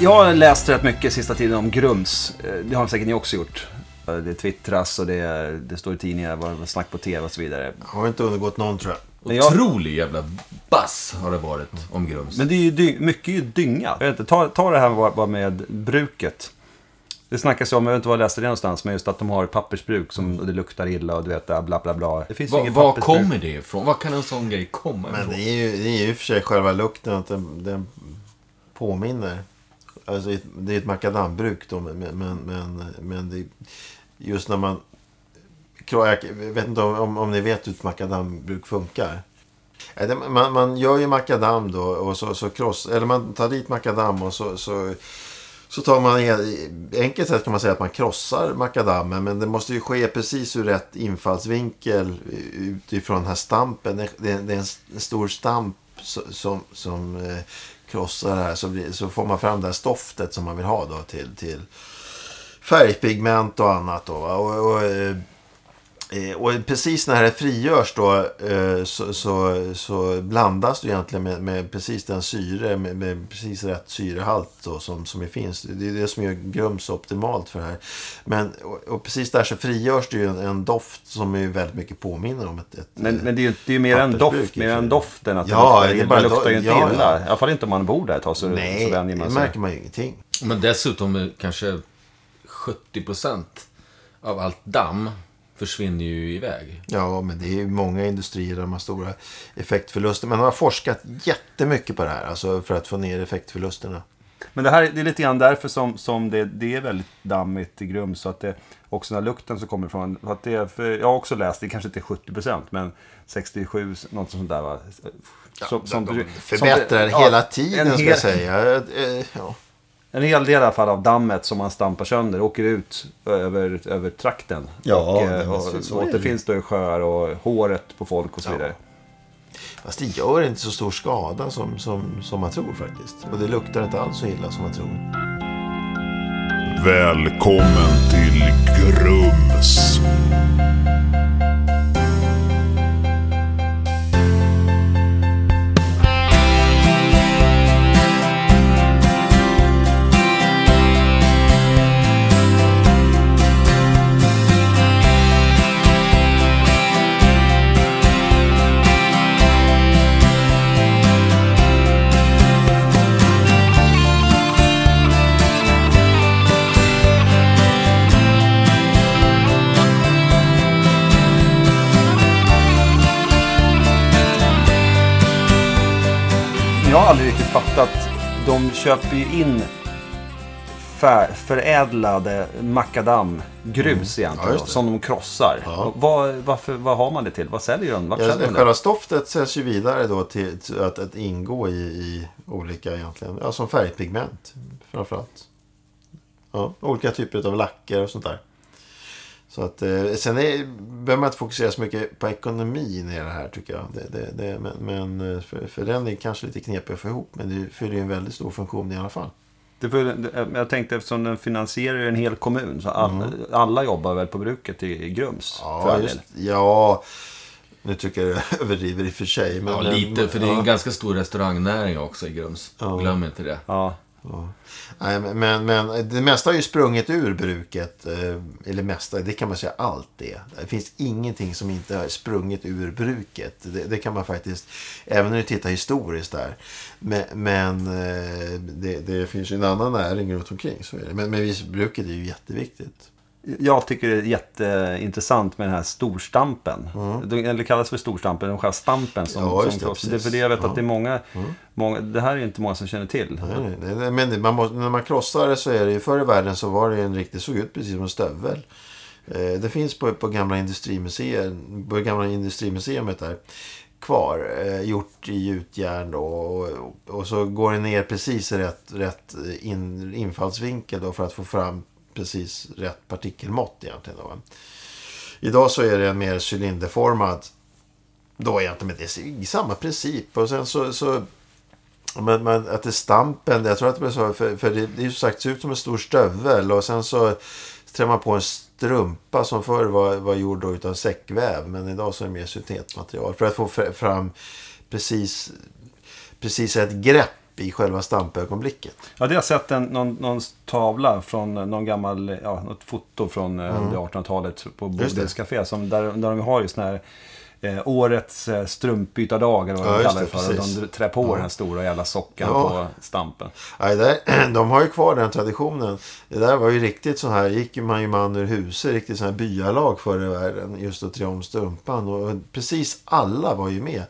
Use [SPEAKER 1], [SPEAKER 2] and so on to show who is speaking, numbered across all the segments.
[SPEAKER 1] Jag har läst rätt mycket sista tiden om Grums. Eh, Det har säkert ni också gjort. Eh, Det twittras och det, det står i tidningar, vad vad snack på tv och så vidare.
[SPEAKER 2] Har inte undgått någon tror jag.
[SPEAKER 1] Men jag-
[SPEAKER 3] Otrolig jävla bass har det varit om Grums.
[SPEAKER 1] Men det är ju dy, mycket är ju dynga. Jag vet inte, ta, ta det här bara bara med bruket. Det snackas om, jag vet inte var jag läste det någonstans, men just att de har ett pappersbruk som, och det luktar illa och du vet, bla bla bla. Det finns ju
[SPEAKER 3] Var, var kommer det ifrån? Var kan en sån grej komma
[SPEAKER 2] Men
[SPEAKER 3] ifrån?
[SPEAKER 2] det är ju, det är ju i och för sig själva lukten att den, den påminner. Alltså ett- det är ett makadambruk då, men, men, men, men det, just när man... Jag vet inte om, om ni vet hur ett makadambruk funkar. Man, man gör ju makadam då och så, så cross, eller man tar dit makadam och så, så, så tar man, enkelt sett kan man säga att man krossar makadammen men det måste ju ske precis ur rätt infallsvinkel utifrån den här stampen. Det, det, är en stor stamp som, som eh, krossar det här så, blir, så får man fram det här stoftet som man vill ha då till, till färgpigment och annat. Då, va? och, och, eh, och precis när det frigörs då eh, så, så, så blandas det egentligen med, med precis den syre, med, med precis rätt syrehalt då, som, som det finns. Det är det som gör grums optimalt för det här. Men, och, och precis där så frigörs det ju en, en doft som är väldigt mycket påminner om ett... ett
[SPEAKER 1] Men, men det är ju det är ju mer en doft, mer
[SPEAKER 2] och för
[SPEAKER 1] än. Att
[SPEAKER 2] Ja,
[SPEAKER 1] det luktar,
[SPEAKER 2] bara
[SPEAKER 1] det luktar ju inte
[SPEAKER 2] ja,
[SPEAKER 1] illa.
[SPEAKER 2] ja.
[SPEAKER 1] I alla fall inte om man bor där ett tag så,
[SPEAKER 2] Nej,
[SPEAKER 1] så vänjer
[SPEAKER 2] det
[SPEAKER 1] man sig.
[SPEAKER 2] märker man ju ingenting.
[SPEAKER 3] Men dessutom eh, kanske 70% av allt damm försvinner ju iväg.
[SPEAKER 2] Ja, men det är ju många industrier där de har stora effektförluster. Men de har forskat jättemycket på det här, alltså för att få ner effektförlusterna.
[SPEAKER 1] Men det här det är lite grann därför som, som det, det är väldigt dammigt i Grums. Så att det, också den här lukten som kommer ifrån. För att det, för jag har också läst, det kanske inte är 70% men 67, något sånt där va. Som, som
[SPEAKER 2] de
[SPEAKER 1] du-
[SPEAKER 2] förbättrar
[SPEAKER 1] som
[SPEAKER 2] hela
[SPEAKER 1] ja,
[SPEAKER 2] tiden,
[SPEAKER 1] en
[SPEAKER 2] ska
[SPEAKER 1] hel-
[SPEAKER 2] jag säga. Eh, Ja.
[SPEAKER 1] En hel del i alla fall av dammet som man stampar sönder åker ut över, över trakten.
[SPEAKER 2] Ja,
[SPEAKER 1] och,
[SPEAKER 2] nej,
[SPEAKER 1] eh, och,
[SPEAKER 2] så- så det.
[SPEAKER 1] återfinns då i sjöar och håret på folk och så
[SPEAKER 2] Ja.
[SPEAKER 1] vidare.
[SPEAKER 2] Fast det gör inte så stor skada som, som, som man tror faktiskt. Och det luktar inte alls så illa som man tror.
[SPEAKER 4] Välkommen till Grums.
[SPEAKER 1] Aldrig riktigt fattat. De köper ju in fär, förädlade makadam, grus egentligen,
[SPEAKER 2] Mm. Ja,
[SPEAKER 1] då, som de krossar.
[SPEAKER 2] Ja.
[SPEAKER 1] Vad, varför, vad har man det till? Vad säljer de? Vart
[SPEAKER 2] Ja,
[SPEAKER 1] säljer
[SPEAKER 2] själva stoftet säljs ju vidare då till, till att, att ingå i, i olika egentligen, ja, som färgpigment framförallt. Ja, olika typer av lacker och sånt där. Så att, eh, sen är, behöver man inte fokusera så mycket på ekonomin i det här tycker jag. Det, det, det, men men eh, för, för den är kanske lite knepig att få ihop. Men det fyller ju en väldigt stor funktion i alla fall.
[SPEAKER 1] Det får, det- jag tänkte eftersom den finansierar ju en hel kommun. Så alla, alla jobbar väl på bruket i, i Grums. för
[SPEAKER 2] Mm. Ja,
[SPEAKER 1] all
[SPEAKER 2] just, ja, nu tycker jag det överdriver i och för sig. Men,
[SPEAKER 3] Ja,
[SPEAKER 2] men-
[SPEAKER 3] lite. För det är en
[SPEAKER 2] ja.
[SPEAKER 3] ganska stor restaurangnäring också i Grums.
[SPEAKER 2] Ja.
[SPEAKER 3] Glöm inte det.
[SPEAKER 1] Ja.
[SPEAKER 2] Ja. Nej, men, men, det mesta har ju sprungit ur bruket. Eh, eller mesta, det kan man säga allt det. Det finns ingenting som inte har sprungit ur bruket. Det, det kan man faktiskt, även när du tittar historiskt där. Men, men eh, det, det finns ju en annan näring runt omkring. Så är det. Men, men visst, bruket är ju jätteviktigt.
[SPEAKER 1] Jag tycker det är jätteintressant med den här storstampen. De, eller kallas för storstampen, den själva stampen som,
[SPEAKER 2] Mm. Ja,
[SPEAKER 1] som
[SPEAKER 2] det.
[SPEAKER 1] Det är för det jag vet
[SPEAKER 2] Ja. Mm.
[SPEAKER 1] att det är många, många, det här är inte många som känner till.
[SPEAKER 2] Nej, nej, nej, Men det- man måste, när man krossar det så är det ju förr i världen så var det en riktigt, såg ut precis som en stövel. Eh, Det finns på, på gamla industrimuseet, på gamla industrimuseet där kvar. Eh, gjort i gjutjärn då. Och, och så går det ner precis i rätt, rätt in, infallsvinkel då för att få fram precis rätt partikelmått egentligen. Då. Idag så är det en mer cylinderformad då egentligen, men det är samma princip. Och sen så, så men, men att det är stampen, jag tror att det är så, för, för det, det är ju sagt ser ut som en stor stövel och sen så trär man på en strumpa som förr var, var gjord då utav säckväv men idag så är det mer syntetmaterial för att få fram precis, precis ett grepp i själva stampögonblicket.
[SPEAKER 1] Ja, det har jag sett en, någon, någon tavla från någon gammal, ja, något foto från eh, det 1800-talet på
[SPEAKER 2] Mm.
[SPEAKER 1] Bodils Café. Som, där, där de har ju sån här eh, årets eh, strumpbytardag eller vad
[SPEAKER 2] Ja,
[SPEAKER 1] de kallar det för.
[SPEAKER 2] Precis.
[SPEAKER 1] de trär på den här stora jävla sockan
[SPEAKER 2] Ja.
[SPEAKER 1] på stampen.
[SPEAKER 2] Nej, där, de har ju kvar den traditionen. Det där var ju riktigt så här, gick man ju man ur huset, riktigt så här byalag förr i världen. Just att trä om strumpan. Och precis alla var ju med.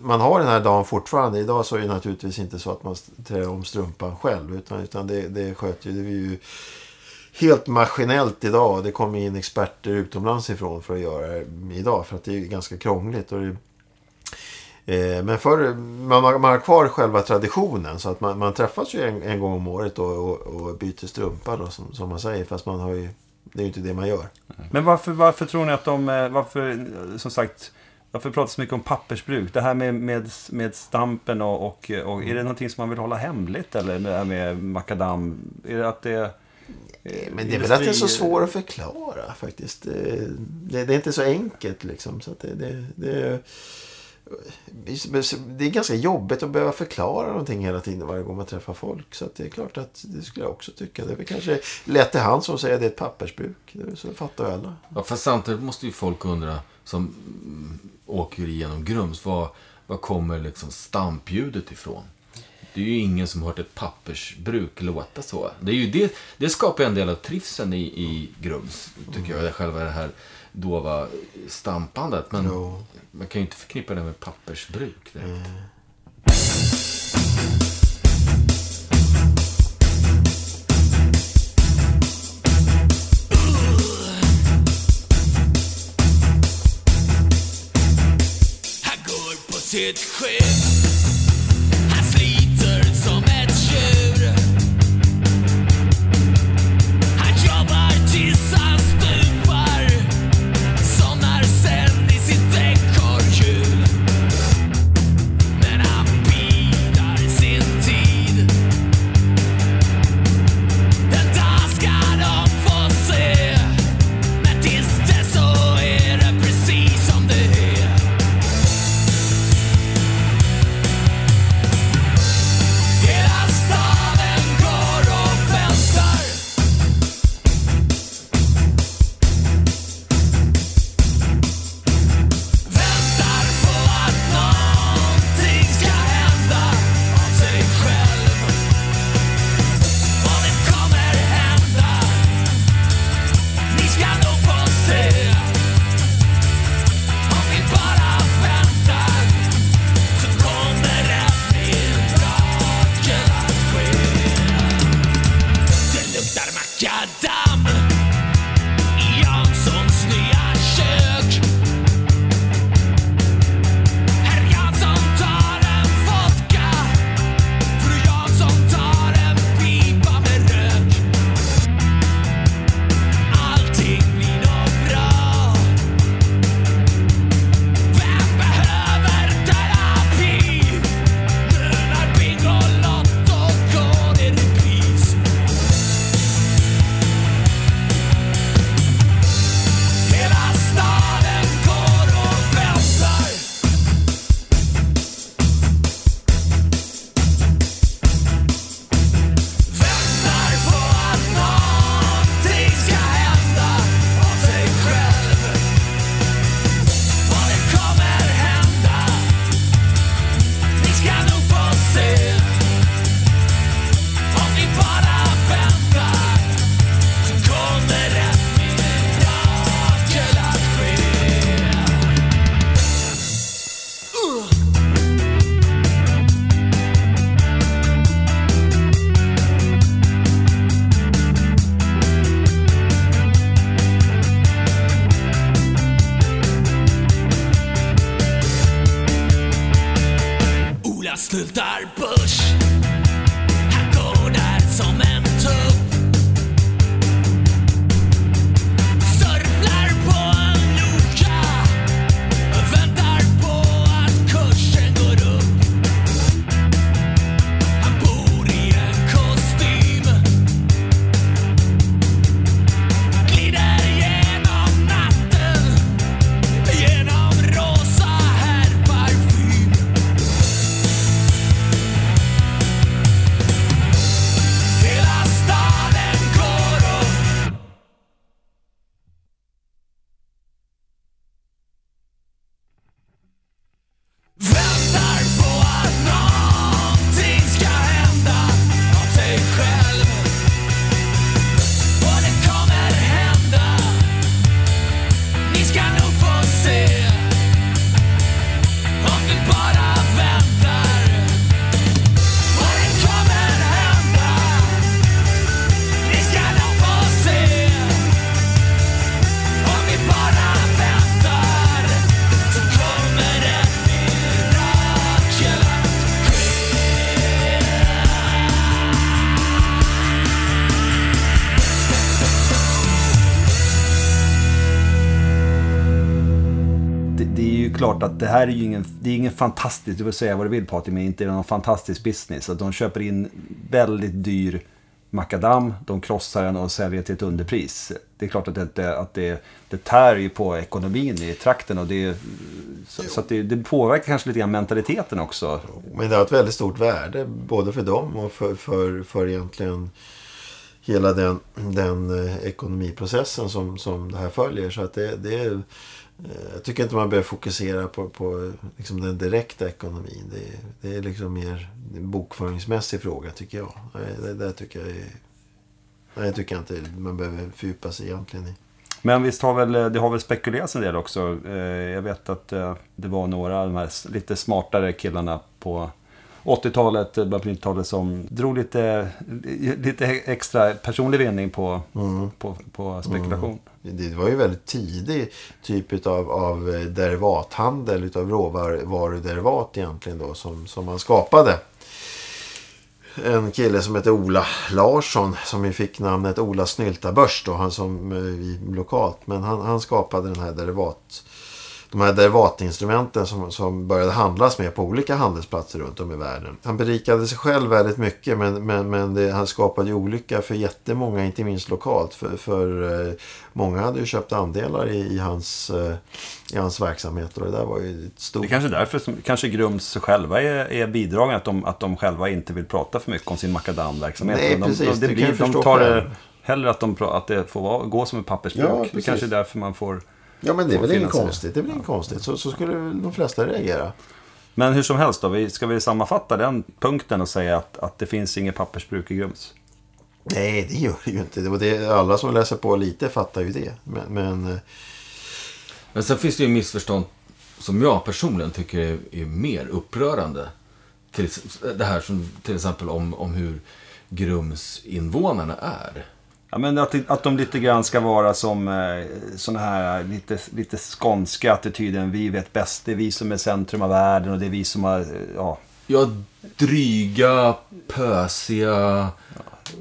[SPEAKER 2] Man har den här dagen fortfarande. Idag så är det naturligtvis inte så att man trär om strumpan själv. Utan, utan det, det sköter ju, det är ju helt maskinellt idag. Det kommer in experter utomlands ifrån för att göra det idag. För att det är ganska krångligt. Och det, Eh, Men förr, man, har- man har kvar själva traditionen. Så att man, man träffas ju en, en gång om året och, och, och byter strumpa då, som, som man säger. Fast man har ju, det är ju inte det man gör. Mm.
[SPEAKER 1] Men varför, varför tror ni att de, eh, varför, som sagt, varför pratas så mycket om pappersbruk? Det här med, med, med stampen och, och, och är det någonting som man vill hålla hemligt? Eller det här med makadam? Är det att det eh,
[SPEAKER 2] Men det är väl att det är så svårt att förklara faktiskt. Det, det, det är inte så enkelt liksom. Så att det, det, det, det är ganska jobbigt att behöva förklara någonting hela tiden varje gång man träffar folk. Så att det är klart att det skulle jag också tycka. Det är väl kanske lätt till hand som säger att det är ett pappersbruk. Så fattar alla.
[SPEAKER 3] Ja, fast samtidigt måste ju folk undra, som mm, åker igenom Grums, var, var kommer liksom stampljudet ifrån? Det är ju ingen som har hört ett pappersbruk låta så. Det, är ju det, det skapar en del av trivseln i, i Grums, tycker jag. Själva det här dova stampandet. Men
[SPEAKER 2] Jo.
[SPEAKER 3] man kan ju inte förknippa det med pappersbruk. direkt.
[SPEAKER 5] På sitt skepp att det
[SPEAKER 1] här är ju ingen, det är ingen fantastisk, du får säga vad du vill Patrik, men inte någon fantastisk business. Att de köper in väldigt dyr makadam, de krossar den och säljer till ett underpris. Det är klart att det, att det, det tär ju på ekonomin i trakten och det, så, så det, det påverkar kanske lite grann mentaliteten också.
[SPEAKER 2] Men det har ett väldigt stort värde både för dem och för, för, för egentligen hela den, den eh, ekonomiprocessen som, som det här följer. Så att det, det är, Eh, jag tycker inte man behöver fokusera på, på liksom den direkta ekonomin. Det, det är liksom mer en bokföringsmässig fråga tycker jag. Det, det tycker jag är, Nej, det tycker jag inte man behöver fördjupa sig egentligen i.
[SPEAKER 1] Men visst har väl, det har väl spekulerats en del också. Eh, jag vet att eh, det var några av de här lite smartare killarna på 80-talet, början på 90-talet som drog lite, lite extra personlig vinning på, på, på spekulation.
[SPEAKER 2] Det var ju väldigt tidig typ av, av derivathandel utav råvaruderivat egentligen då som, som man skapade. En kille som heter Ola Larsson som ju fick namnet Ola Snyltabörs då, han som eh, lokalt. Men han, han skapade den här derivat, de här derivatinstrumenten som, som började handlas med på olika handelsplatser runt om i världen. Han berikade sig själv väldigt mycket men, men, men det, han skapade ju olycka för jättemånga, inte minst lokalt. För, för eh, många hade ju köpt andelar i, i, hans, eh, i hans verksamhet och det där var ju ett stort...
[SPEAKER 1] Det är kanske är därför som kanske Grums själva är, är bidragande, att de, att de själva inte vill prata för mycket om sin makadamverksamhet.
[SPEAKER 2] Nej,
[SPEAKER 1] de,
[SPEAKER 2] precis,
[SPEAKER 1] de,
[SPEAKER 2] det
[SPEAKER 1] blir, de tar det hellre att, de, att det får gå som en pappersbruk.
[SPEAKER 2] Ja,
[SPEAKER 1] det kanske är därför man får...
[SPEAKER 2] Ja men det är väl inget konstigt. Det är väl inget konstigt. Så, så skulle de flesta reagera.
[SPEAKER 1] Men hur som helst då, vi, ska vi sammanfatta den punkten och säga att, att det finns inget pappersbruk i Grums?
[SPEAKER 2] Nej, det gör det ju inte. Och det, alla som läser på lite fattar ju det. Men, men eh,
[SPEAKER 3] Men sen finns det ju missförstånd som jag personligen tycker är, är mer upprörande. Till, det här som till exempel om, om hur Grums-invånarna är.
[SPEAKER 1] Ja, men att, att de lite grann ska vara som eh, såna här lite, lite skånska attityden. Vi vet bäst, det är vi som är centrum av världen och det är vi som har, eh, ja,
[SPEAKER 3] Ja, dryga, pösiga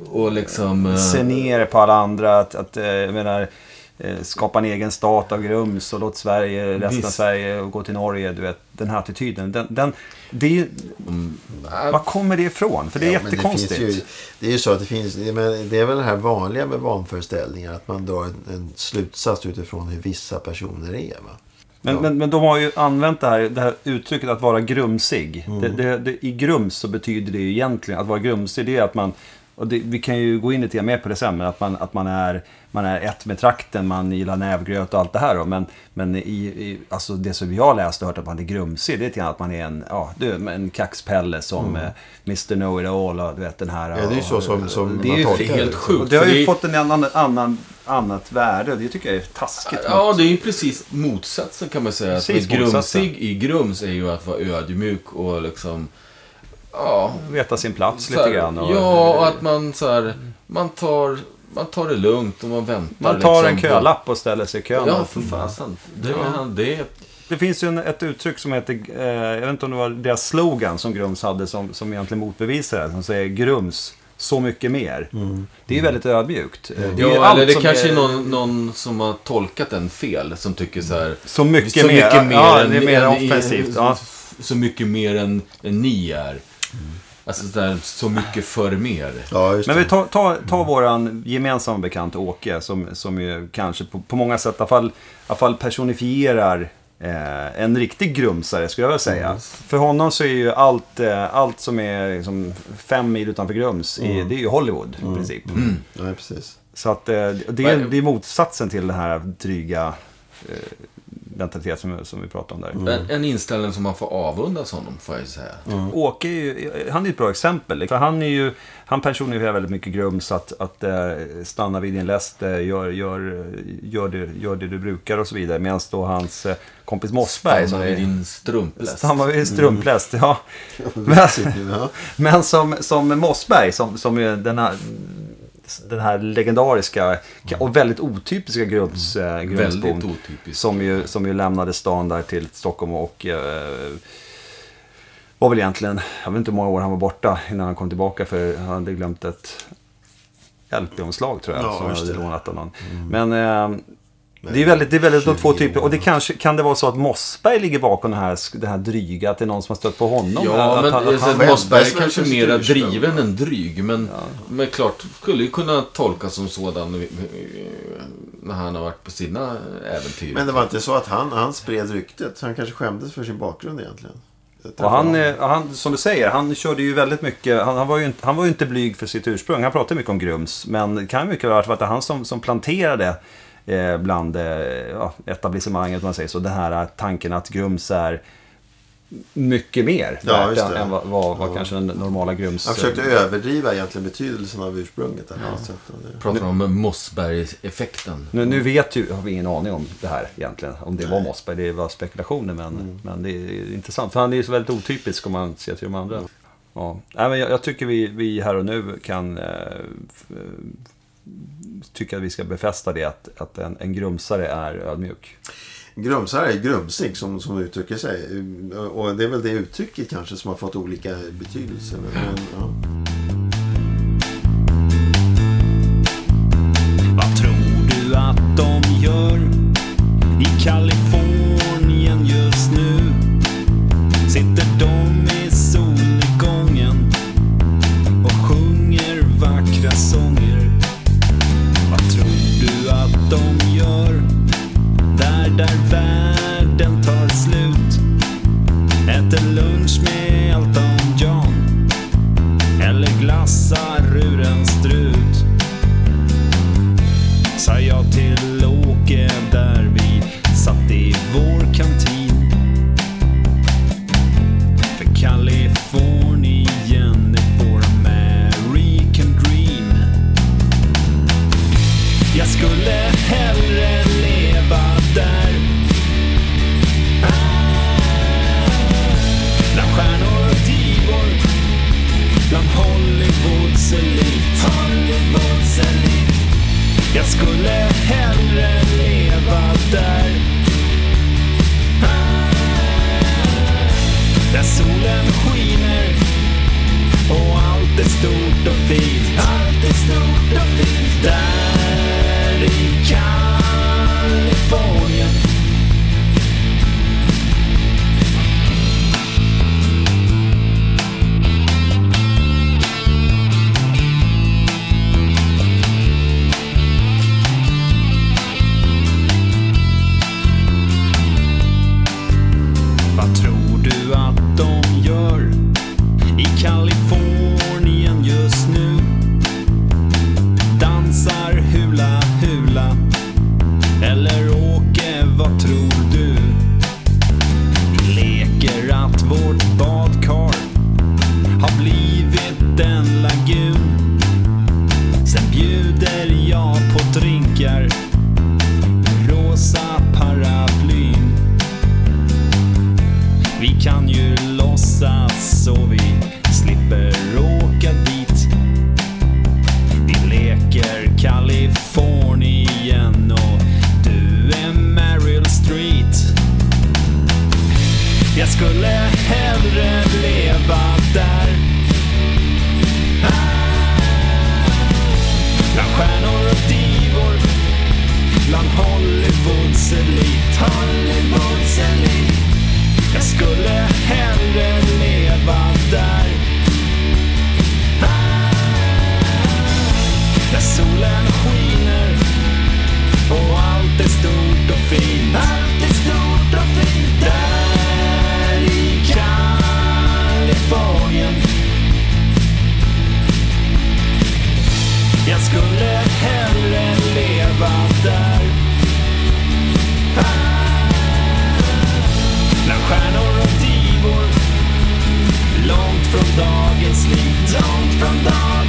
[SPEAKER 3] och liksom... eh,
[SPEAKER 1] se ner på alla andra. Att, att eh, jag menar, eh, skapa en egen stat av Grums och låt Sverige, resten av
[SPEAKER 3] Visst.
[SPEAKER 1] Sverige och gå till Norge. Du vet, den här attityden. Den, den, det är, ju-
[SPEAKER 3] äh,
[SPEAKER 1] var kommer det ifrån? För det är
[SPEAKER 2] ja,
[SPEAKER 1] jättekonstigt.
[SPEAKER 2] Det, ju, det är ju så att det finns, det- men det är väl det här vanliga med vanföreställningar. Att man drar en, en slutsats utifrån hur vissa personer är. Va?
[SPEAKER 1] Men,
[SPEAKER 2] Ja.
[SPEAKER 1] men, men de har ju använt det här, det här uttrycket att vara grumsig.
[SPEAKER 2] Mm.
[SPEAKER 1] Det, det, det, I grums så betyder det ju egentligen, att vara grumsig, det är att man, och vi kan ju gå in lite mer på det sen, men att man, att man, är, man är ett med trakten, man gillar nävgröt och allt det här. Då. Men, men i, i, alltså det som jag har läst och hört att man är grumsig, det är lite grann att man är en, ja, du, en kaxpelle som eh, Mr Know-It-All och du vet den här.
[SPEAKER 2] Mm. Ja, det är ju så som, som
[SPEAKER 1] det är
[SPEAKER 2] man
[SPEAKER 1] ju
[SPEAKER 2] tolkar
[SPEAKER 3] det är helt
[SPEAKER 2] det.
[SPEAKER 3] sjukt.
[SPEAKER 1] det har ju
[SPEAKER 3] det
[SPEAKER 1] fått en annan, annan, annat värde. Det tycker jag är taskigt.
[SPEAKER 3] Ja, det är ju precis motsatsen kan man säga. Att
[SPEAKER 1] Precis motsatsen.
[SPEAKER 3] grumsig i grums är ju att vara ödmjuk och liksom... Ja,
[SPEAKER 1] Veta sin plats lite grann. Och,
[SPEAKER 3] Ja, och att man så här, man tar, man tar det lugnt och man väntar.
[SPEAKER 1] Man tar en
[SPEAKER 3] liksom.
[SPEAKER 1] kölapp och ställer sig i kön.
[SPEAKER 3] Ja, för fasen. Det, är- det.
[SPEAKER 1] Det finns ju en, ett uttryck som heter, eh, jag vet inte om det var deras slogan som Grums hade som, som egentligen motbevisar det. Som säger Grums, så mycket mer. Det är ju väldigt ödmjukt. Eh, Det är
[SPEAKER 3] Ja,
[SPEAKER 1] allt
[SPEAKER 3] eller det kanske är någon, någon som har tolkat den fel. Som tycker så här...
[SPEAKER 1] Så mycket
[SPEAKER 3] så
[SPEAKER 1] mer.
[SPEAKER 3] mycket mer
[SPEAKER 1] ja,
[SPEAKER 3] än,
[SPEAKER 1] det är mer
[SPEAKER 3] än-
[SPEAKER 1] offensivt. Ja.
[SPEAKER 3] Så mycket mer än, än ni är. Alltså så, där, så mycket för mer.
[SPEAKER 2] Ja, just
[SPEAKER 1] Men vi tar, tar, tar våran gemensamma bekant Åke, som, som ju kanske på, på många sätt i alla fall, alla fall personifierar eh, en riktig grumsare, skulle jag vilja säga. För honom så är ju allt, eh, allt som är liksom, fem mil utanför Grums, i, det är ju Hollywood i princip.
[SPEAKER 2] Nej, precis.
[SPEAKER 1] Så att eh, det, är, det är motsatsen till den här dryga eh, mentalitet som, som vi pratade om där.
[SPEAKER 3] En, en inställning som man får avundas honom, får jag ju säga.
[SPEAKER 1] Åke är ju, han är ett bra exempel. För han är ju, han personifierar väldigt mycket Grums att, att eh, stanna vid din läst, eh, gör, gör, gör, det, gör det du brukar och så vidare. Medan då hans eh, kompis Mossberg som
[SPEAKER 3] Stanna vid
[SPEAKER 1] är...
[SPEAKER 3] din strumpläst.
[SPEAKER 1] Stanna vid strumpläst, ja. Men,
[SPEAKER 2] Ja.
[SPEAKER 1] men som, som Mossberg, som, som är den här, den här legendariska och väldigt otypiska Grums, eh, Grumsbon.
[SPEAKER 3] Otypiskt.
[SPEAKER 1] Som ju, som ju lämnade stan där till Stockholm och eh, var väl egentligen, jag vet inte hur många år han var borta innan han kom tillbaka för han hade glömt ett LP-omslag tror jag.
[SPEAKER 2] Ja,
[SPEAKER 1] som han hade lånat av någon. Men, eh,
[SPEAKER 6] Det är väldigt, det är väldigt de två typer. Och det kanske, kan det vara så att Mossberg ligger bakom det här, det här dryga? Att det är någon som har stött på honom?
[SPEAKER 3] Ja,
[SPEAKER 6] att,
[SPEAKER 3] men
[SPEAKER 6] att
[SPEAKER 3] alltså,
[SPEAKER 6] han,
[SPEAKER 3] Mossberg är kanske mera driven än dryg. Men, men klart, skulle ju kunna tolkas som sådan när han har varit på sina äventyr.
[SPEAKER 2] Men det var inte så att han, han spred ryktet. Han kanske skämdes för sin bakgrund egentligen.
[SPEAKER 6] och han, eh, han, som du säger, han körde ju väldigt mycket. Han, han, var ju inte, han var ju inte blyg för sitt ursprung. Han pratade mycket om Grums. Men det kan mycket väl ha varit han som, som planterade bland eh, ja, etablissemanget, om man säger så. Den här eh, tanken att Grums är mycket mer
[SPEAKER 2] Ja,
[SPEAKER 6] värt än vad, vad, vad kanske den normala Grums...
[SPEAKER 2] Han försökte överdriva egentligen betydelsen av ursprunget. sätt. Och det-
[SPEAKER 3] Pratar om Mossberg-effekten.
[SPEAKER 6] Nu, nu vet ju, har vi ingen aning om det här egentligen. Om det var Mossberg, det var spekulationer. Men, men det är intressant. För han är ju så väldigt otypisk om man ser till de andra. Ja. Nej, men jag, jag tycker vi, vi här och nu kan eh, tycka att vi ska befästa det. Att, att en, en grumsare är ödmjuk.
[SPEAKER 2] Grumsare är grumsig som, som uttrycker sig. Och det är väl det uttrycket kanske som har fått olika betydelser. Men, men, ja.
[SPEAKER 1] Vad tror du att de gör i Kalifornien solen skiner och allt är stort och fint. Allt är stort och fint. Där i Kalifornien. Jag skulle hellre leva där. Bland stjärnor och divor Långt från dagens liv Långt från dagens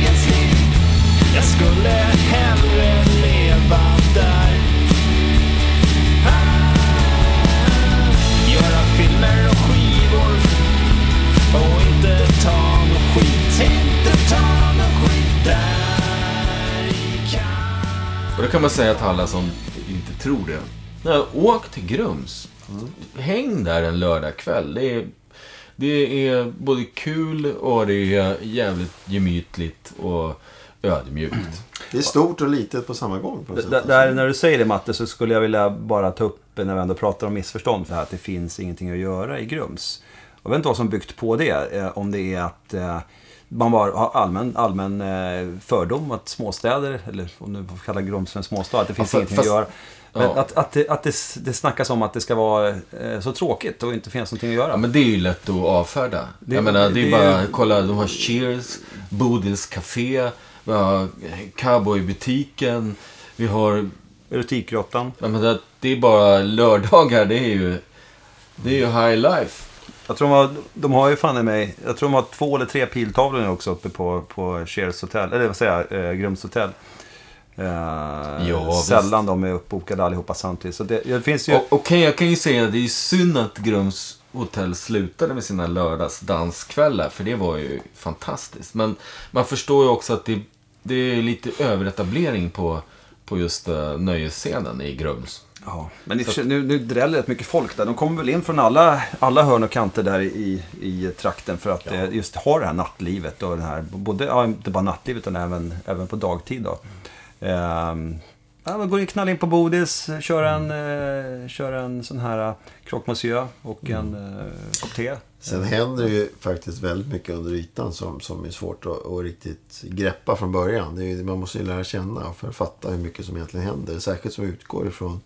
[SPEAKER 1] jag skulle hellre leva där Göra filmer och skivor Och inte ta nåt skit Inte ta nåt skit Där i Kalifornien
[SPEAKER 3] Och då kan man säga till alla som inte tror det. Nej, åk till Grums. Häng där en lördagkväll. Det är, det är både kul och det är jävligt gemytligt. Och ödmjukt.
[SPEAKER 2] Det är stort och litet på samma gång. På något
[SPEAKER 1] D-
[SPEAKER 2] sätt.
[SPEAKER 1] Där, när du säger det Matte så skulle jag vilja bara ta upp när vi ändå pratar om missförstånd för att det finns ingenting att göra i Grums. Jag vet inte vad som byggt på det. Eh, om det är att eh, man bara har allmän, allmän eh, fördom att småstäder, eller om du får kalla Grums för en småstad, att det finns
[SPEAKER 3] Ja, fa-
[SPEAKER 1] ingenting
[SPEAKER 3] fast-
[SPEAKER 1] att göra. Men
[SPEAKER 3] ja.
[SPEAKER 1] att, att, det, att det, det snackas om att det ska vara så tråkigt och inte finns någonting att göra.
[SPEAKER 3] Ja, men det är ju lätt att avfärda.
[SPEAKER 1] Det-
[SPEAKER 3] jag menar, det är
[SPEAKER 1] det-
[SPEAKER 3] bara, kolla, de har Cheers, Bodils Café, vi har Cowboybutiken, vi har,
[SPEAKER 1] Erotikgrottan.
[SPEAKER 3] jag menar, det är bara lördagar, det är ju, det är ju high life.
[SPEAKER 1] Jag tror de har, de har ju fan i mig, jag tror de har två eller tre piltavlor nu också uppe på, på Cheers Hotel, eller vad säger jag, eh, Grums Hotel. Eh,
[SPEAKER 3] Ja,
[SPEAKER 1] sällan de är uppbokade allihopa samtidigt. Så det, det finns ju...
[SPEAKER 3] Okej, jag kan ju säga att det är synd att Grums hotell slutade med sina lördagsdanskvällar, för det var ju fantastiskt. Men man förstår ju också att det, det är lite överetablering på, på just uh, nöjesscenen i Grums.
[SPEAKER 1] Ja, men i nu, nu dräller rätt mycket folk där. De kommer väl in från alla, alla hörn och kanter där i, i trakten för att eh, just ha det här nattlivet. Och den här, både, ja, inte bara nattlivet utan även, även på dagtid. Då. Ehm, ja, man går in, knallar in på Bodis, kör en, eh, kör en sån här eh, croque monsieur och en eh, kopp te.
[SPEAKER 2] Sen händer det ju faktiskt väldigt mycket under ytan som, som är svårt att, att riktigt greppa från början. Det är, ju- man måste ju lära känna för att fatta hur mycket som egentligen händer. Särskilt som utgår ifrån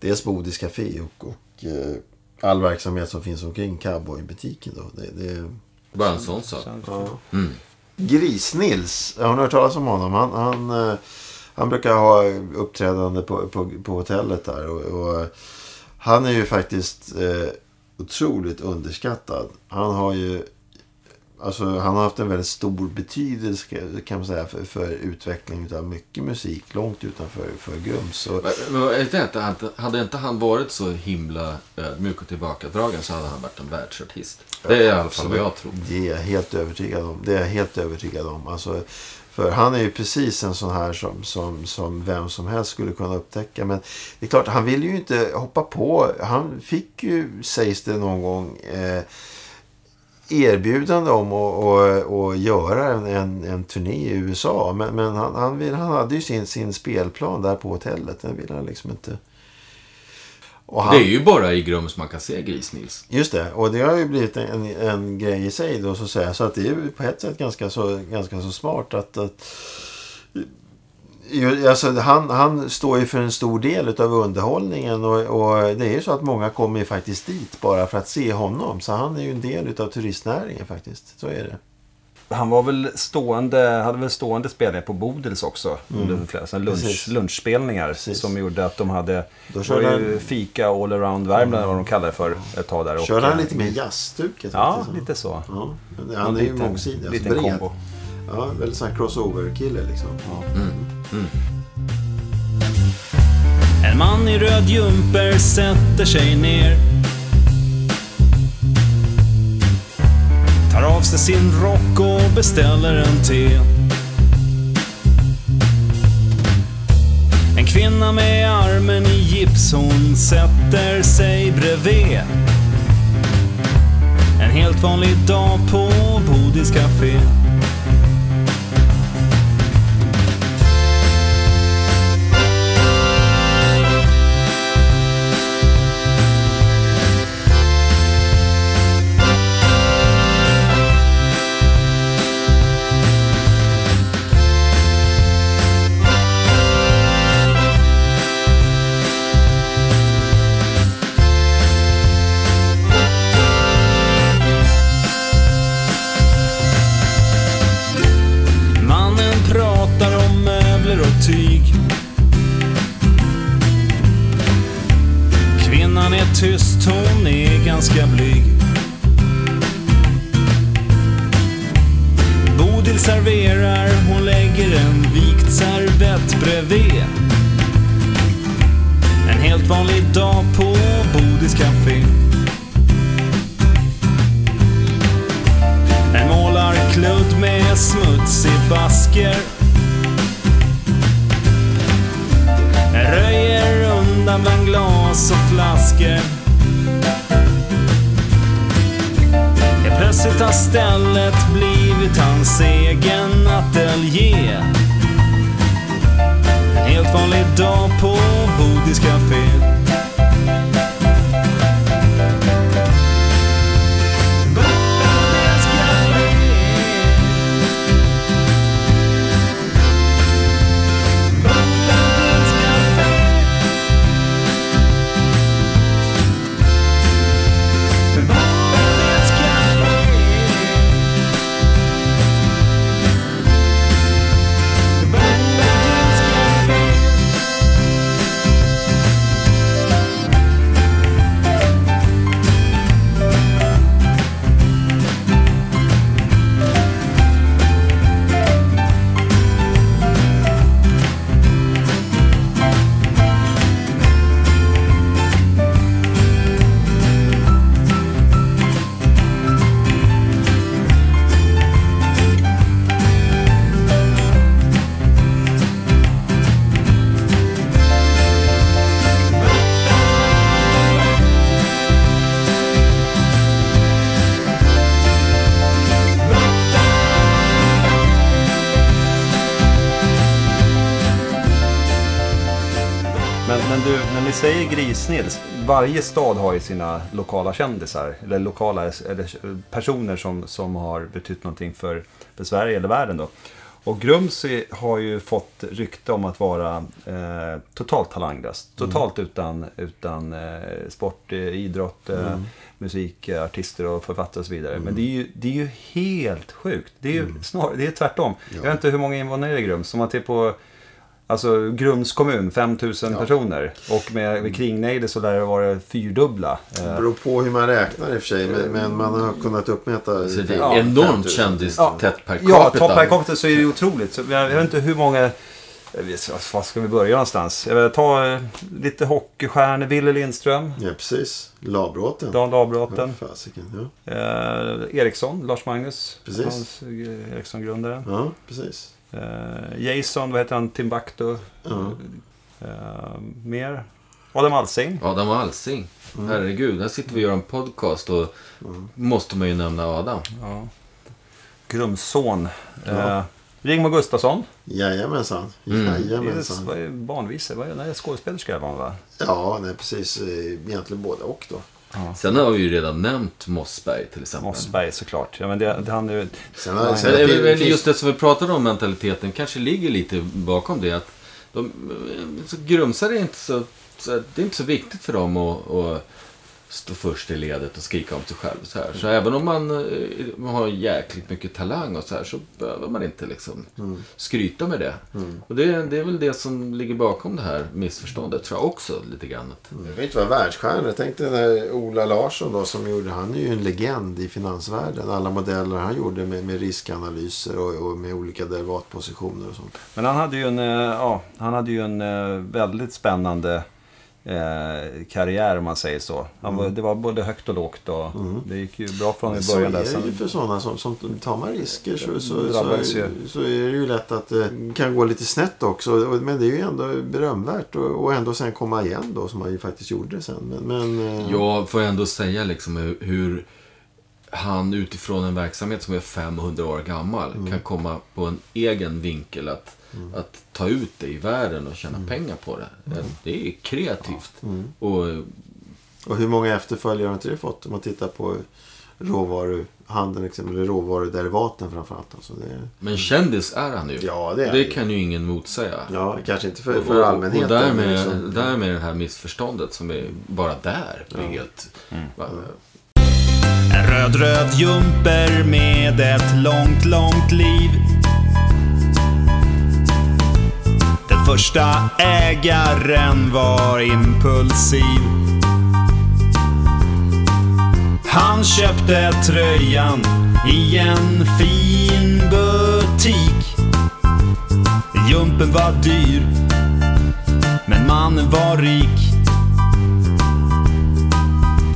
[SPEAKER 2] dels Bodis Café och, och eh, all verksamhet som finns omkring cowboybutiken. Då. Det, det,
[SPEAKER 3] Bara en sån sak.
[SPEAKER 2] ja.
[SPEAKER 3] Mm.
[SPEAKER 2] Gris-Nils, har ni hört talas om honom? Han, han, eh, han brukar ha uppträdande på, på, på hotellet där. Och, och han är ju faktiskt eh, otroligt underskattad. Han har ju Alltså, han har haft en väldigt stor betydelse kan man säga, för, för utveckling av mycket musik långt utanför för Grums. Och,
[SPEAKER 3] Hade inte han varit så himla ödmjuk och tillbakadragen så hade han varit en världsartist. Det är i alla fall vad jag tror.
[SPEAKER 2] Det är jag helt övertygad om. Det är jag helt övertygad om. Alltså, för han är ju precis en sån här som, som, som vem som helst skulle kunna upptäcka. Men det är klart, han ville ju inte hoppa på. Han fick ju, sägs det någon gång, eh, erbjudande om att, och, och göra en, en, en turné i USA. Men, men han, han, vill, han hade ju sin, sin spelplan där på hotellet. Den ville han liksom inte... Han,
[SPEAKER 3] Det är ju bara i Grums man kan se Gris-Nils.
[SPEAKER 2] Just det, och det har ju blivit en, en, grej i sig då så att säga. Så att det är ju på ett sätt ganska så, ganska så smart att... att Alltså, han, han står ju för en stor del av underhållningen och, och det är ju så att många kommer ju faktiskt dit bara för att se honom. Så han är ju en del av turistnäringen faktiskt. Så är det.
[SPEAKER 1] Han var väl stående, hade väl stående spelningar på Bodils också. Under flera, såna lunch,
[SPEAKER 2] Precis.
[SPEAKER 1] lunchspelningar.
[SPEAKER 2] Precis.
[SPEAKER 1] Som gjorde att de hade
[SPEAKER 2] Då
[SPEAKER 1] det var ju
[SPEAKER 2] han-
[SPEAKER 1] fika all around Värmland vad de kallade det för ett tag där. Och,
[SPEAKER 2] Körde han lite mer jazzstuket?
[SPEAKER 1] Ja,
[SPEAKER 2] faktiskt,
[SPEAKER 1] lite så.
[SPEAKER 2] Ja, han är ju mångsidig. Alltså
[SPEAKER 1] Liten
[SPEAKER 2] bred.
[SPEAKER 1] kombo.
[SPEAKER 2] Ja, väldigt sån här crossover-kille liksom.
[SPEAKER 5] En man i röd jumper sätter sig ner. Tar av sig sin rock och beställer en te. En kvinna med armen i gips, hon sätter sig bredvid. En helt vanlig dag på Bodis café.
[SPEAKER 1] Varje stad har ju sina lokala kändisar. Eller lokala eller personer som, som har betytt någonting för, för Sverige eller världen då. Och Grumsi har ju fått rykte om att vara eh, totalt talanglös. Totalt utan, utan eh, sport, eh, idrott, eh, musik, eh, artister och författare och så vidare. Men det är, ju, det är ju helt sjukt. Det är ju snar, det är tvärtom. Jag vet inte hur många invånare det är i Grums. Om man tittar på Alltså Grums kommun, 5000 personer. Och med, med kringnejder så lär det vara fyrdubbla.
[SPEAKER 2] Det
[SPEAKER 1] Eh,
[SPEAKER 2] beror på hur man räknar i och för sig. Men, men man har kunnat uppmäta...
[SPEAKER 3] Så det är
[SPEAKER 2] Ja,
[SPEAKER 3] enormt
[SPEAKER 2] 5000.
[SPEAKER 3] kändistätt per
[SPEAKER 1] Ja,
[SPEAKER 3] capita.
[SPEAKER 1] ta per capita så är det otroligt. Så jag, jag vet inte hur många... Var ska vi börja någonstans? Jag vill ta eh, lite hockeystjärnor. Wille Lindström,
[SPEAKER 2] Ja, precis. Labråten.
[SPEAKER 1] Dan Labråten,
[SPEAKER 2] Ja, fasiken. Ja.
[SPEAKER 1] eh, Eriksson, Lars-Magnus.
[SPEAKER 2] Precis.
[SPEAKER 1] Hans, eh, Eriksson-grundaren.
[SPEAKER 2] ja, precis.
[SPEAKER 1] Eh, Jason, vad heter han? Timbuktu.
[SPEAKER 2] Ja.
[SPEAKER 1] Eh, mer? Adam Alsing.
[SPEAKER 3] Adam Alsing.
[SPEAKER 2] Mm.
[SPEAKER 3] Herregud, här sitter vi och gör en podcast och måste man ju nämna Adam.
[SPEAKER 1] Ja. Grumsson.
[SPEAKER 2] Ja.
[SPEAKER 1] Eh, Rigmor Gustafsson.
[SPEAKER 2] Jajamensan.
[SPEAKER 3] Mm.
[SPEAKER 1] Är,
[SPEAKER 2] Jajamensan.
[SPEAKER 1] vad är barnvise? Vad är, nej, skådespelerska var hon va?
[SPEAKER 2] Ja, nej, precis. Egentligen både och då.
[SPEAKER 3] Sen har vi ju redan nämnt Mossberg till exempel.
[SPEAKER 1] Mossberg såklart. Ja, men det, det han är,
[SPEAKER 2] Sen har,
[SPEAKER 1] Nej,
[SPEAKER 2] sen
[SPEAKER 3] Men det just det som vi pratade om, mentaliteten, kanske ligger lite bakom det. Att de, så grumsare är inte så, så, det är inte så viktigt för dem att, att stå först i ledet och skrika om sig själv. Så, här. så även om man eh, har jäkligt mycket talang och så här så behöver man inte liksom skryta med det. Och det, det är väl det som ligger bakom det här missförståndet tror jag också lite grann. Att,
[SPEAKER 2] Det behöver inte vara världsstjärnor. Tänk dig den här Ola Larsson då som gjorde. Han är ju en legend i finansvärlden. Alla modeller han gjorde med, med riskanalyser och, och med olika derivatpositioner och sånt.
[SPEAKER 1] men han hade ju en, eh, ja, han hade ju en eh, väldigt spännande eh, karriär om man säger så. Han var, det var både högt och lågt och det gick ju bra från i
[SPEAKER 2] Så är
[SPEAKER 1] början där.
[SPEAKER 2] det ju för sådana som, som tar man risker så, så, så,
[SPEAKER 1] ju.
[SPEAKER 2] så är det ju lätt att det kan gå lite snett också. Men det är ju ändå berömvärt och, och ändå sen komma igen då som han ju faktiskt gjorde sen. Men, men eh,
[SPEAKER 3] Jag får ändå säga liksom hur, hur han utifrån en verksamhet som är 500 år gammal kan komma på en egen vinkel att, att ta ut det i världen och tjäna pengar på det. Det är kreativt. Och
[SPEAKER 2] Och hur många efterföljare har inte det fått? Om man tittar på råvaruhandeln, liksom, eller råvaruderivaten framförallt. Alltså det,
[SPEAKER 3] Men kändis är han ju.
[SPEAKER 2] Ja, det är
[SPEAKER 3] det kan ju ingen motsäga.
[SPEAKER 2] ja, kanske inte för, för allmänheten.
[SPEAKER 3] Och därmed,
[SPEAKER 2] liksom-
[SPEAKER 3] därmed det här missförståndet som är bara där. blir helt... va-
[SPEAKER 5] En röd, röd jumper med ett långt, långt liv. Första ägaren var impulsiv. Han köpte tröjan i en fin butik. Jumpen var dyr, men mannen var rik.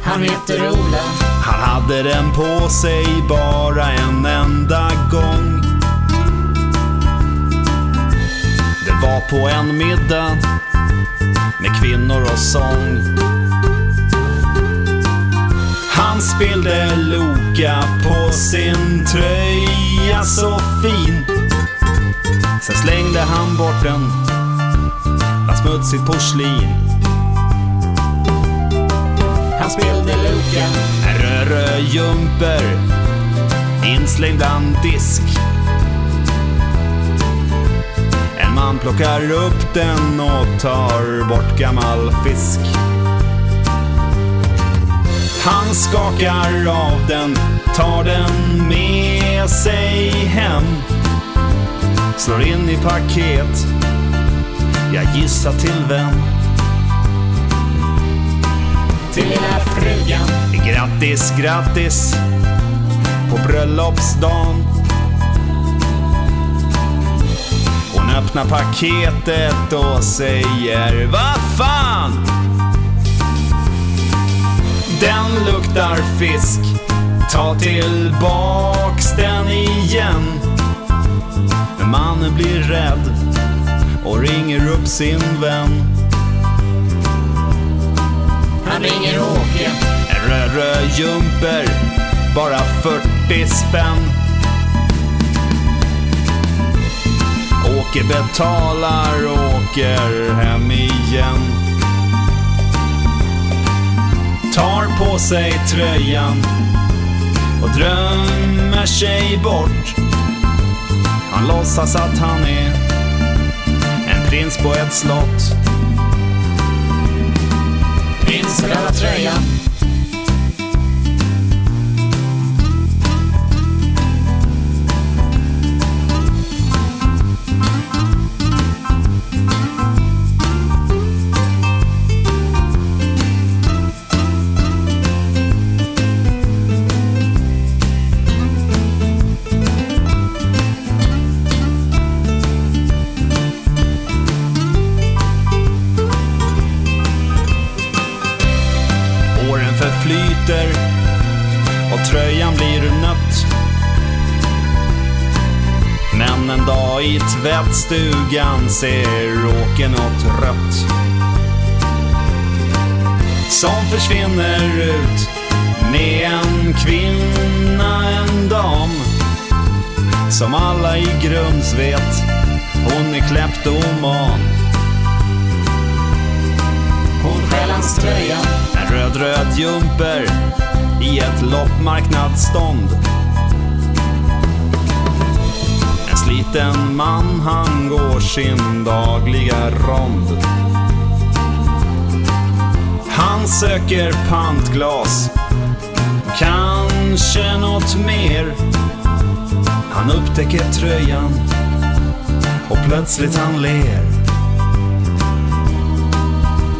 [SPEAKER 7] Han heter Ola.
[SPEAKER 5] Han hade den på sig bara en enda gång. Det var på en middag med kvinnor och sång. Han spelade Loka på sin tröja.
[SPEAKER 1] så fin. Sen slängde han bort den bland smutsigt porslin.
[SPEAKER 7] Han spelade Loka,
[SPEAKER 1] En röd jumper inslängd bland disk. Man plockar upp den och tar bort gammal fisk. Han skakar av den, tar den med sig hem. Slår in i paket, jag gissar till vem.
[SPEAKER 7] Till lilla frugan.
[SPEAKER 1] Grattis, grattis på bröllopsdagen. Hon öppnar paketet och säger Vad fan! Den luktar fisk. Ta tillbaks den igen. Mannen blir rädd och ringer upp sin vän.
[SPEAKER 7] Han ringer Åke.
[SPEAKER 1] En röd, röd jumper, bara 40 spänn. Åke betalar åker hem igen. Tar på sig tröjan och drömmer sig bort. Han låtsas att han är en prins på ett slott.
[SPEAKER 7] Prins röda tröjan.
[SPEAKER 1] Stugan ser Åke något rött. Som försvinner ut med en kvinna, en dam. Som alla i Grums vet, hon är kleptoman.
[SPEAKER 7] Hon stjäl hans tröja.
[SPEAKER 1] En röd, röd jumper i ett loppmarknadsstånd. Sliten man, han går sin dagliga rond. Han söker pantglas, kanske något mer. Han upptäcker tröjan och plötsligt han ler.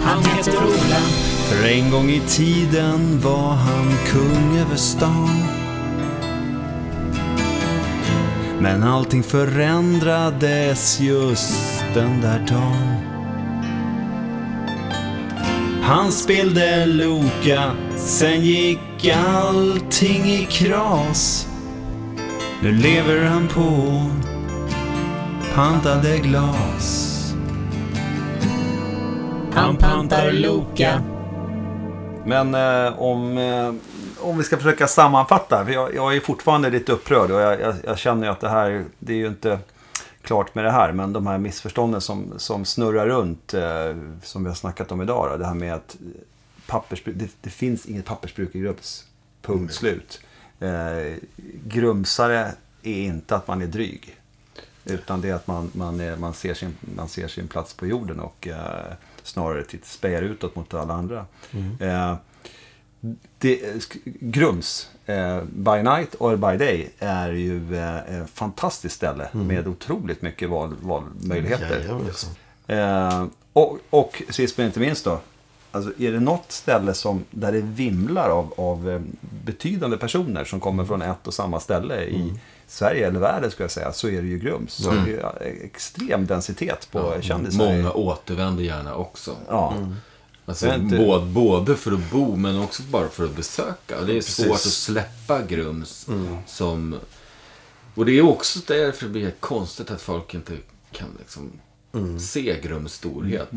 [SPEAKER 7] Han heter Ola.
[SPEAKER 1] För en gång i tiden var han kung över stan. Men allting förändrades just den där dagen. Han spelade Loka, sen gick allting i kras. Nu lever han på pantade glas.
[SPEAKER 7] Han pantar Loka.
[SPEAKER 1] Men eh, om, eh, om vi ska försöka sammanfatta. För jag, jag är fortfarande lite upprörd och jag, jag, jag känner ju att det här, det är ju inte klart med det här. Men de här missförstånden som, som snurrar runt, eh, som vi har snackat om idag. Då, det här med att pappersbruk, det, det finns inget pappersbruk i Grums. Punkt slut. Eh, grumsare är inte att man är dryg. Utan det är att man, man, är, man, ser, sin, man ser sin plats på jorden och eh, snarare spejar utåt mot alla andra. Eh, det, sk- Grums, eh, by night or by day, är ju eh, ett fantastiskt ställe med otroligt mycket val, valmöjligheter. Eh, och, och sist men inte minst då. Alltså, är det något ställe som, där det vimlar av, av eh, betydande personer som kommer från ett och samma ställe i Sverige eller världen skulle jag säga, så är det ju Grums. Så det är ju eh, extrem densitet på kändisar.
[SPEAKER 3] Många återvänder gärna också.
[SPEAKER 1] Ja.
[SPEAKER 3] Alltså,
[SPEAKER 1] inte-
[SPEAKER 3] både, både för att bo men också bara för att besöka. Det är svårt
[SPEAKER 1] Precis.
[SPEAKER 3] att släppa Grums som... Och det är också därför det blir konstigt att folk inte kan liksom se Grums storhet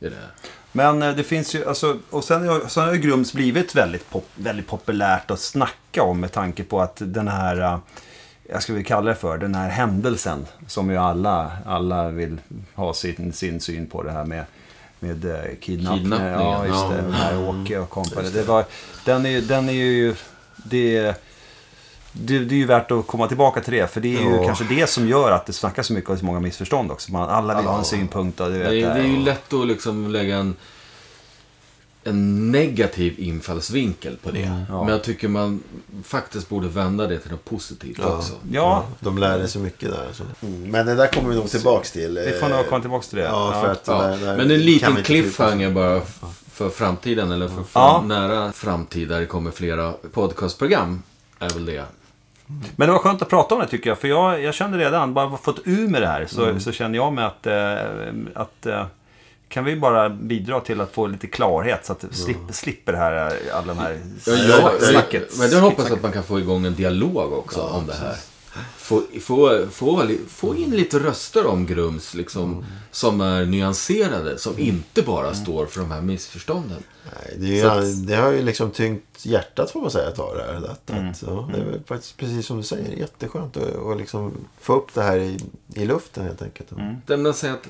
[SPEAKER 3] i det.
[SPEAKER 1] Men eh, det finns ju, alltså, och sen har, sen har ju Grums blivit väldigt, pop, väldigt populärt att snacka om med tanke på att den här jag skulle vilja kalla det för, den här händelsen som ju alla, alla vill ha sin, sin syn på det här med med eh, kidnappning.
[SPEAKER 3] Kidnappningen,
[SPEAKER 1] Ja, just det. Den här Åke och kompani. Det var, den, är, den är ju... Det, det, det är ju värt att komma tillbaka till det. För det är ju
[SPEAKER 2] Ja.
[SPEAKER 1] kanske det som gör att det snackas så mycket och så många missförstånd också. Man, alla vill ha en synpunkt. Och du
[SPEAKER 3] Det
[SPEAKER 1] vet,
[SPEAKER 3] är, det är ju lätt att liksom lägga en, en negativ infallsvinkel på det.
[SPEAKER 1] Mm, ja.
[SPEAKER 3] Men jag tycker man faktiskt borde vända det till något positivt
[SPEAKER 2] Ja.
[SPEAKER 3] också.
[SPEAKER 1] Ja,
[SPEAKER 2] De lärde sig mycket där. Alltså. Men det där kommer vi nog tillbaks till.
[SPEAKER 1] vi får nog komma tillbaka till det.
[SPEAKER 2] Ja, för att
[SPEAKER 3] Ja.
[SPEAKER 2] det där, där
[SPEAKER 3] Men en liten cliffhanger bara för framtiden, eller för
[SPEAKER 1] Ja.
[SPEAKER 3] fram, nära framtid där det kommer flera podcastprogram. Är väl det.
[SPEAKER 1] Men det var skönt att prata om det tycker jag. För jag, jag kände redan, bara fått ur med det här, så,
[SPEAKER 3] Mm.
[SPEAKER 1] så kände jag med att, eh, att eh, kan vi bara bidra till att få lite klarhet så att vi slipp, slipper det här, eh, alla de här
[SPEAKER 3] Ja, jag,
[SPEAKER 1] snacket.
[SPEAKER 3] men jag hoppas att man kan få igång en dialog också om det här. Få, få, få, få in lite röster om Grums liksom, som är nyanserade, som inte bara står för de här missförstånden.
[SPEAKER 2] Nej, det, är
[SPEAKER 3] att-
[SPEAKER 2] det har ju liksom tyngt hjärtat får man säga att ta det här. Att,
[SPEAKER 1] Mm.
[SPEAKER 2] att, ja, det är väl faktiskt precis som du säger. Jätteskönt att och liksom få upp det här i, i luften helt enkelt.
[SPEAKER 1] Mm.
[SPEAKER 3] Det vill säga att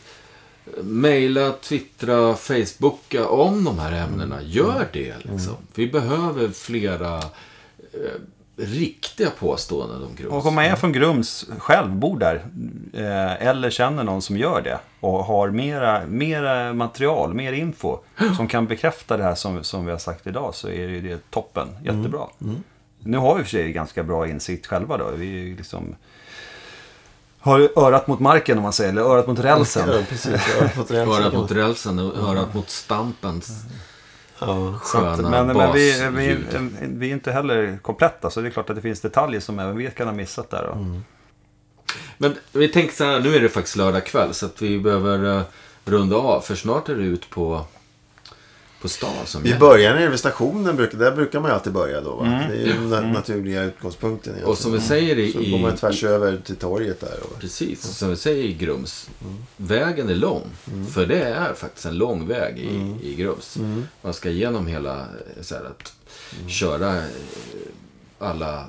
[SPEAKER 3] mejla, twittra, facebooka om de här ämnena. Gör det liksom. Vi behöver flera eh, riktiga påståenden om Grums.
[SPEAKER 1] Och om man är från Grums själv, bor där, eh, eller känner någon som gör det och har mera, mera material, mer info som kan bekräfta det här som, som vi har sagt idag så är det det toppen. Jättebra. Nu har vi för sig ganska bra insikt själva då. Vi liksom har örat mot marken om man säger, eller örat mot rälsen.
[SPEAKER 2] Ja, precis. Har fått rälsen.
[SPEAKER 3] Örat mot rälsen och örat mot stampens
[SPEAKER 2] Ja.
[SPEAKER 3] sköna
[SPEAKER 1] Men, men vi, vi, vi är inte heller kompletta, så det är klart att det finns detaljer som även vi kan ha missat där. Då.
[SPEAKER 3] Men vi tänkte så här, nu är det faktiskt lördag kväll så att vi behöver eh, runda av. För snart är det ut på, på stan som
[SPEAKER 2] Vi
[SPEAKER 3] gäller.
[SPEAKER 2] börjar nere vid stationen. brukar- Där brukar man ju alltid börja då. Va? Det är ju den na- naturliga utgångspunkten. egentligen.
[SPEAKER 3] Och som vi säger i...
[SPEAKER 2] Så går man
[SPEAKER 3] i
[SPEAKER 2] tvärs över till torget där. Och,
[SPEAKER 3] precis, som vi säger i Grums. Vägen är lång. För det är faktiskt en lång väg i, i Grums. Man ska igenom hela, eh, så här, att köra eh, alla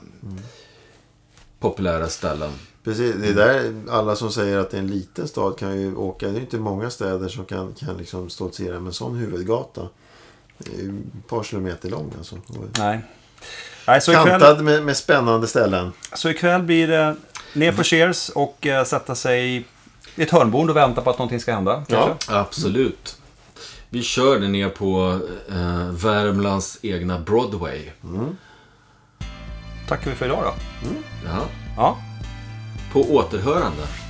[SPEAKER 3] populära ställen.
[SPEAKER 2] Precis, det är där alla som säger att det är en liten stad kan ju åka. Det är ju inte många städer som kan, kan liksom stoltsera med en sån huvudgata. Det är ett par kilometer lång alltså.
[SPEAKER 1] Nej. Nej, så ikväll,
[SPEAKER 2] Kantad med, med spännande ställen.
[SPEAKER 1] så ikväll blir det ner på Cheers och eh, sätta sig i ett hörnbord och vänta på att någonting ska hända. Kanske?
[SPEAKER 3] Absolut. Vi kör det ner på eh, Värmlands egna Broadway.
[SPEAKER 1] Tackar vi för idag då.
[SPEAKER 3] Ja.
[SPEAKER 1] Ja.
[SPEAKER 3] På återhörande.